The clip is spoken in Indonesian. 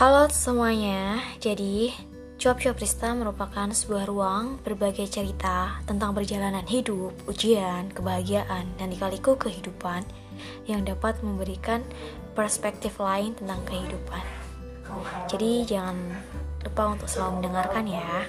Halo semuanya, jadi Cuap-Cuap Rista merupakan sebuah ruang berbagai cerita tentang perjalanan hidup, ujian, kebahagiaan, dan dikaliku kehidupan yang dapat memberikan perspektif lain tentang kehidupan. Jadi jangan lupa untuk selalu mendengarkan ya.